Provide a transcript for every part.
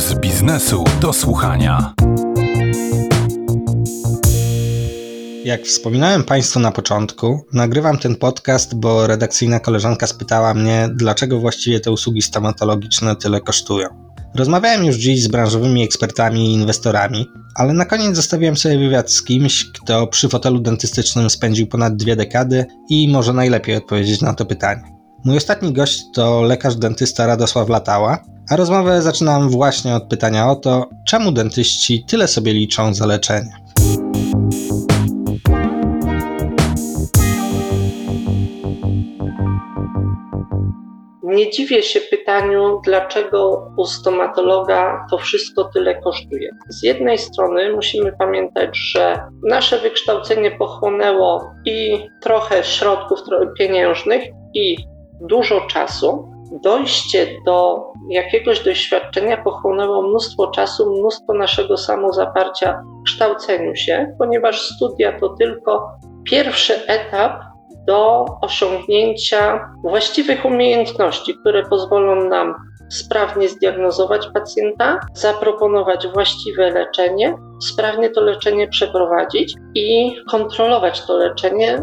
z biznesu do słuchania. Jak wspominałem Państwu na początku, nagrywam ten podcast, bo redakcyjna koleżanka spytała mnie, dlaczego właściwie te usługi stomatologiczne tyle kosztują. Rozmawiałem już dziś z branżowymi ekspertami i inwestorami, ale na koniec zostawiłem sobie wywiad z kimś, kto przy fotelu dentystycznym spędził ponad dwie dekady i może najlepiej odpowiedzieć na to pytanie. Mój ostatni gość to lekarz dentysta Radosław Latała, a rozmowę zaczynam właśnie od pytania o to, czemu dentyści tyle sobie liczą za leczenie. Nie dziwię się pytaniu, dlaczego u stomatologa to wszystko tyle kosztuje. Z jednej strony musimy pamiętać, że nasze wykształcenie pochłonęło i trochę środków pieniężnych, i dużo czasu. Dojście do jakiegoś doświadczenia pochłonęło mnóstwo czasu, mnóstwo naszego samozaparcia w kształceniu się, ponieważ studia to tylko pierwszy etap do osiągnięcia właściwych umiejętności, które pozwolą nam sprawnie zdiagnozować pacjenta, zaproponować właściwe leczenie, sprawnie to leczenie przeprowadzić i kontrolować to leczenie,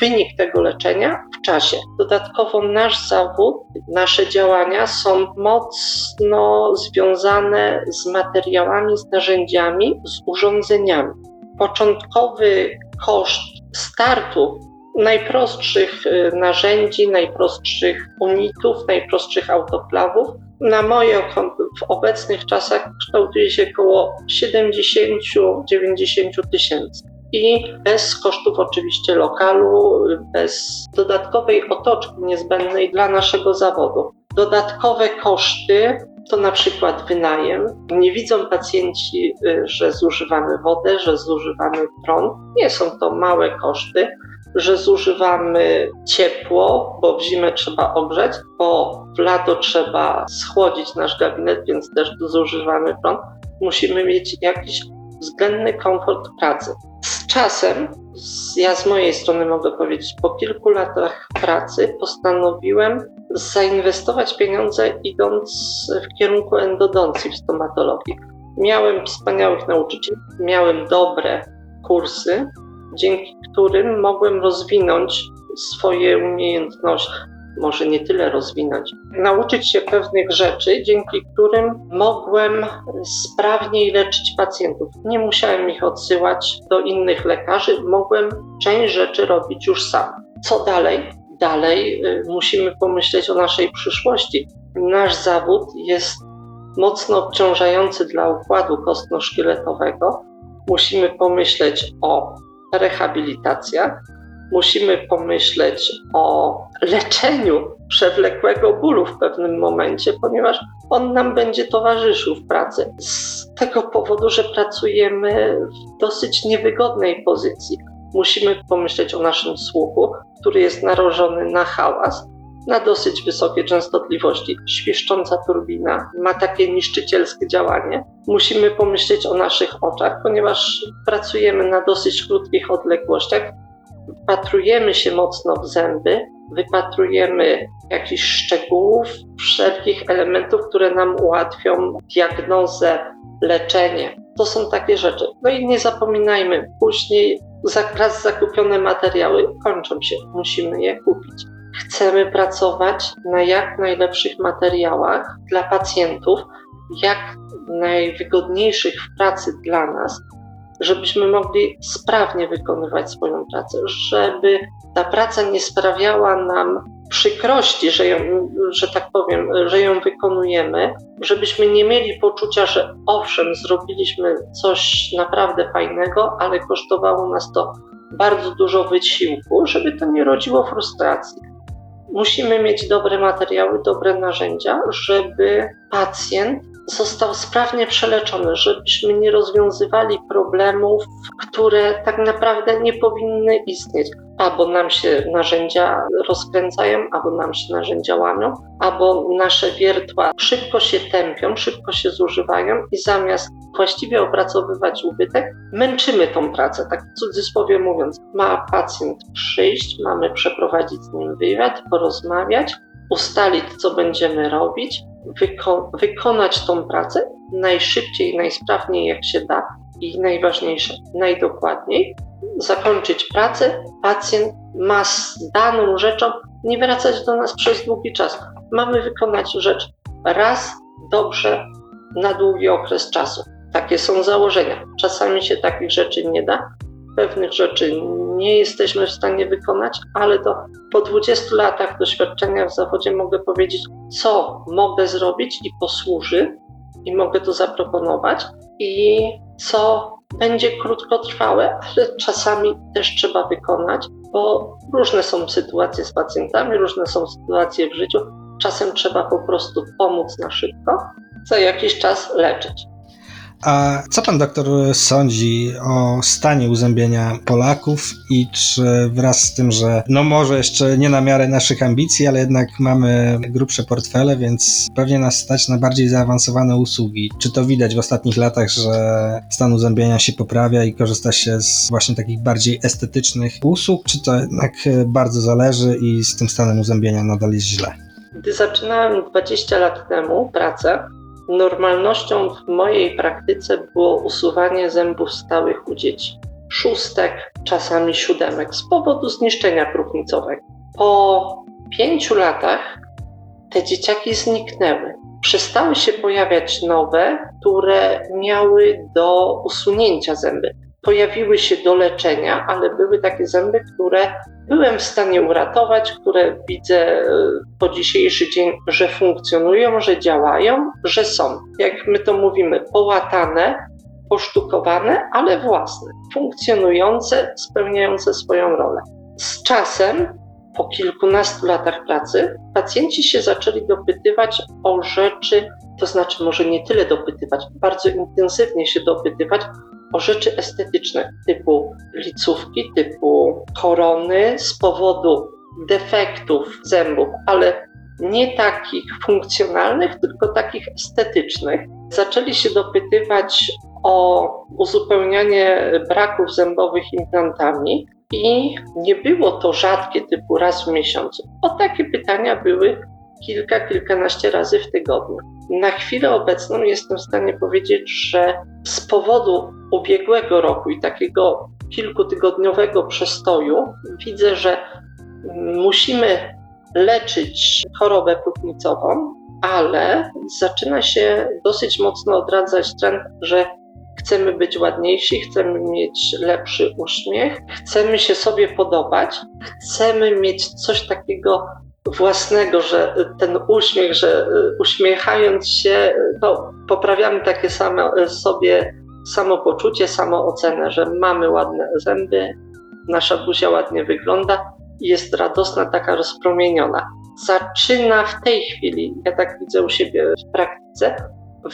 wynik tego leczenia w czasie. Dodatkowo nasz zawód, nasze działania są mocno związane z materiałami, z narzędziami, z urządzeniami. Początkowy koszt startu najprostszych y, narzędzi, najprostszych unitów, najprostszych autoklawów. Na moje w obecnych czasach kształtuje się około 70-90 tysięcy. I bez kosztów oczywiście lokalu, bez dodatkowej otoczki niezbędnej dla naszego zawodu. Dodatkowe koszty to na przykład wynajem. Nie widzą pacjenci, y, że zużywamy wodę, że zużywamy prąd. Nie są to małe koszty że zużywamy ciepło, bo w zimę trzeba ogrzeć, bo w lato trzeba schłodzić nasz gabinet, więc też zużywamy prąd. Musimy mieć jakiś względny komfort pracy. Czasem, ja z mojej strony mogę powiedzieć, po kilku latach pracy postanowiłem zainwestować pieniądze idąc w kierunku endodoncji w stomatologii. Miałem wspaniałych nauczycieli, miałem dobre kursy, dzięki którym mogłem rozwinąć swoje umiejętności. Może nie tyle rozwinąć, nauczyć się pewnych rzeczy, dzięki którym mogłem sprawniej leczyć pacjentów. Nie musiałem ich odsyłać do innych lekarzy, mogłem część rzeczy robić już sam. Co dalej? Dalej y, musimy pomyśleć o naszej przyszłości. Nasz zawód jest mocno obciążający dla układu kostno-szkieletowego. Musimy pomyśleć o rehabilitacjach, musimy pomyśleć o leczeniu przewlekłego bólu w pewnym momencie, ponieważ on nam będzie towarzyszył w pracy. Z tego powodu, że pracujemy w dosyć niewygodnej pozycji. Musimy pomyśleć o naszym słuchu, który jest narażony na hałas, na dosyć wysokie częstotliwości. Świszcząca turbina ma takie niszczycielskie działanie. Musimy pomyśleć o naszych oczach, ponieważ pracujemy na dosyć krótkich odległościach. Wpatrujemy się mocno w zęby, wypatrujemy jakichś szczegółów, wszelkich elementów, które nam ułatwią diagnozę, leczenie. To są takie rzeczy. No i nie zapominajmy, później raz zakupione materiały kończą się, musimy je kupić. Chcemy pracować na jak najlepszych materiałach dla pacjentów, jak najwygodniejszych w pracy dla nas, żebyśmy mogli sprawnie wykonywać swoją pracę, żeby ta praca nie sprawiała nam przykrości, że ją, że tak powiem, że ją wykonujemy, żebyśmy nie mieli poczucia, że owszem, zrobiliśmy coś naprawdę fajnego, ale kosztowało nas to bardzo dużo wysiłku, żeby to nie rodziło frustracji. Musimy mieć dobre materiały, dobre narzędzia, żeby pacjent został sprawnie przeleczony, żebyśmy nie rozwiązywali problemów, które tak naprawdę nie powinny istnieć. Albo nam się narzędzia rozkręcają, albo nam się narzędzia łamią, albo nasze wiertła szybko się tępią, szybko się zużywają i zamiast właściwie opracowywać ubytek, męczymy tą pracę, tak w cudzysłowie mówiąc. Ma pacjent przyjść, mamy przeprowadzić z nim wywiad, porozmawiać, ustalić, co będziemy robić, wyko wykonać tą pracę najszybciej, najsprawniej jak się da i najważniejsze, najdokładniej, zakończyć pracę, pacjent ma z daną rzeczą nie wracać do nas przez długi czas. Mamy wykonać rzecz raz dobrze na długi okres czasu. Takie są założenia. Czasami się takich rzeczy nie da, pewnych rzeczy nie jesteśmy w stanie wykonać, ale to po 20 latach doświadczenia w zawodzie mogę powiedzieć, co mogę zrobić i posłuży, i mogę to zaproponować, i co będzie krótkotrwałe, ale czasami też trzeba wykonać, bo różne są sytuacje z pacjentami, różne są sytuacje w życiu. Czasem trzeba po prostu pomóc na szybko, za jakiś czas leczyć. A co pan doktor sądzi o stanie uzębienia Polaków i czy wraz z tym, że no może jeszcze nie na miarę naszych ambicji, ale jednak mamy grubsze portfele, więc pewnie nas stać na bardziej zaawansowane usługi. Czy to widać w ostatnich latach, że stan uzębienia się poprawia i korzysta się z właśnie takich bardziej estetycznych usług, czy to jednak bardzo zależy i z tym stanem uzębienia nadal jest źle? Gdy zaczynałem 20 lat temu pracę, Normalnością w mojej praktyce było usuwanie zębów stałych u dzieci. Szóstek, czasami siódemek, z powodu zniszczenia próchnicowego. Po pięciu latach te dzieciaki zniknęły. Przestały się pojawiać nowe, które miały do usunięcia zęby. Pojawiły się do leczenia, ale były takie zęby, które byłem w stanie uratować, które widzę e, po dzisiejszy dzień, że funkcjonują, że działają, że są. Jak my to mówimy, połatane, posztukowane, ale własne, funkcjonujące, spełniające swoją rolę. Z czasem, po kilkunastu latach pracy, pacjenci się zaczęli dopytywać o rzeczy, to znaczy może nie tyle dopytywać, bardzo intensywnie się dopytywać o rzeczy estetyczne typu licówki, typu korony z powodu defektów zębów, ale nie takich funkcjonalnych, tylko takich estetycznych. Zaczęli się dopytywać o uzupełnianie braków zębowych implantami i nie było to rzadkie typu raz w miesiącu. O takie pytania były kilka, kilkanaście razy w tygodniu. Na chwilę obecną jestem w stanie powiedzieć, że z powodu ubiegłego roku i takiego kilkutygodniowego przestoju widzę, że musimy leczyć chorobę próchnicową, ale zaczyna się dosyć mocno odradzać trend, że chcemy być ładniejsi, chcemy mieć lepszy uśmiech, chcemy się sobie podobać, chcemy mieć coś takiego własnego, że ten uśmiech, że uśmiechając się, to poprawiamy takie same sobie samopoczucie, samoocenę, że mamy ładne zęby, nasza buzia ładnie wygląda i jest radosna, taka rozpromieniona. Zaczyna w tej chwili, ja tak widzę u siebie w praktyce,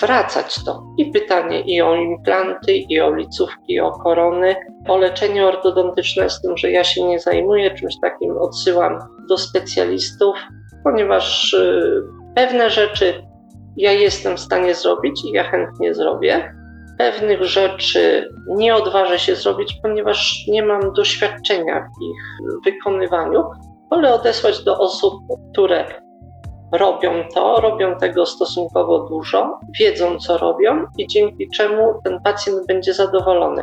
wracać to. I pytanie i o implanty, i o licówki, i o korony, o leczenie ortodontyczne, z tym, że ja się nie zajmuję czymś takim, odsyłam do specjalistów, ponieważ y, pewne rzeczy ja jestem w stanie zrobić i ja chętnie zrobię. Pewnych rzeczy nie odważę się zrobić, ponieważ nie mam doświadczenia w ich wykonywaniu. Wolę odesłać do osób, które robią to, robią tego stosunkowo dużo, wiedzą co robią i dzięki czemu ten pacjent będzie zadowolony.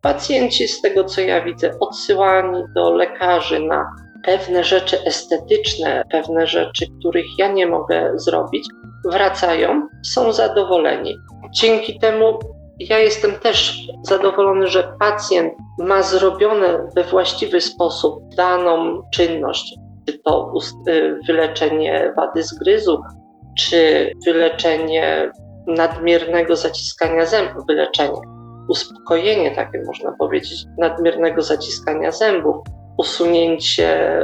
Pacjenci, z tego co ja widzę, odsyłani do lekarzy na pewne rzeczy estetyczne, pewne rzeczy, których ja nie mogę zrobić, wracają, są zadowoleni. Dzięki temu ja jestem też zadowolony, że pacjent ma zrobione we właściwy sposób daną czynność, czy to y, wyleczenie wady zgryzu, czy wyleczenie nadmiernego zaciskania zębów, wyleczenie, uspokojenie takie można powiedzieć, nadmiernego zaciskania zębów, usunięcie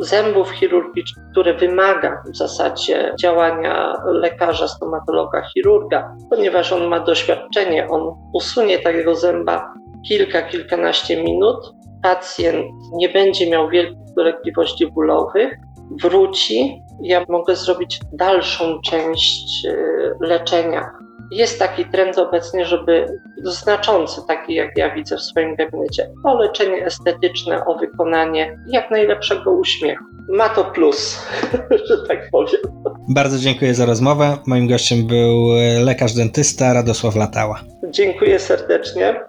zębów chirurgicznych, które wymaga w zasadzie działania lekarza, stomatologa, chirurga, ponieważ on ma doświadczenie, on usunie takiego zęba kilka, kilkanaście minut, pacjent nie będzie miał wielkich dolegliwości bólowych, wróci, ja mogę zrobić dalszą część y, leczenia. Jest taki trend obecnie, żeby znaczący, taki jak ja widzę w swoim gabinecie, o leczenie estetyczne, o wykonanie jak najlepszego uśmiechu. Ma to plus, że tak powiem. Bardzo dziękuję za rozmowę. Moim gościem był lekarz dentysta Radosław Latała. Dziękuję serdecznie.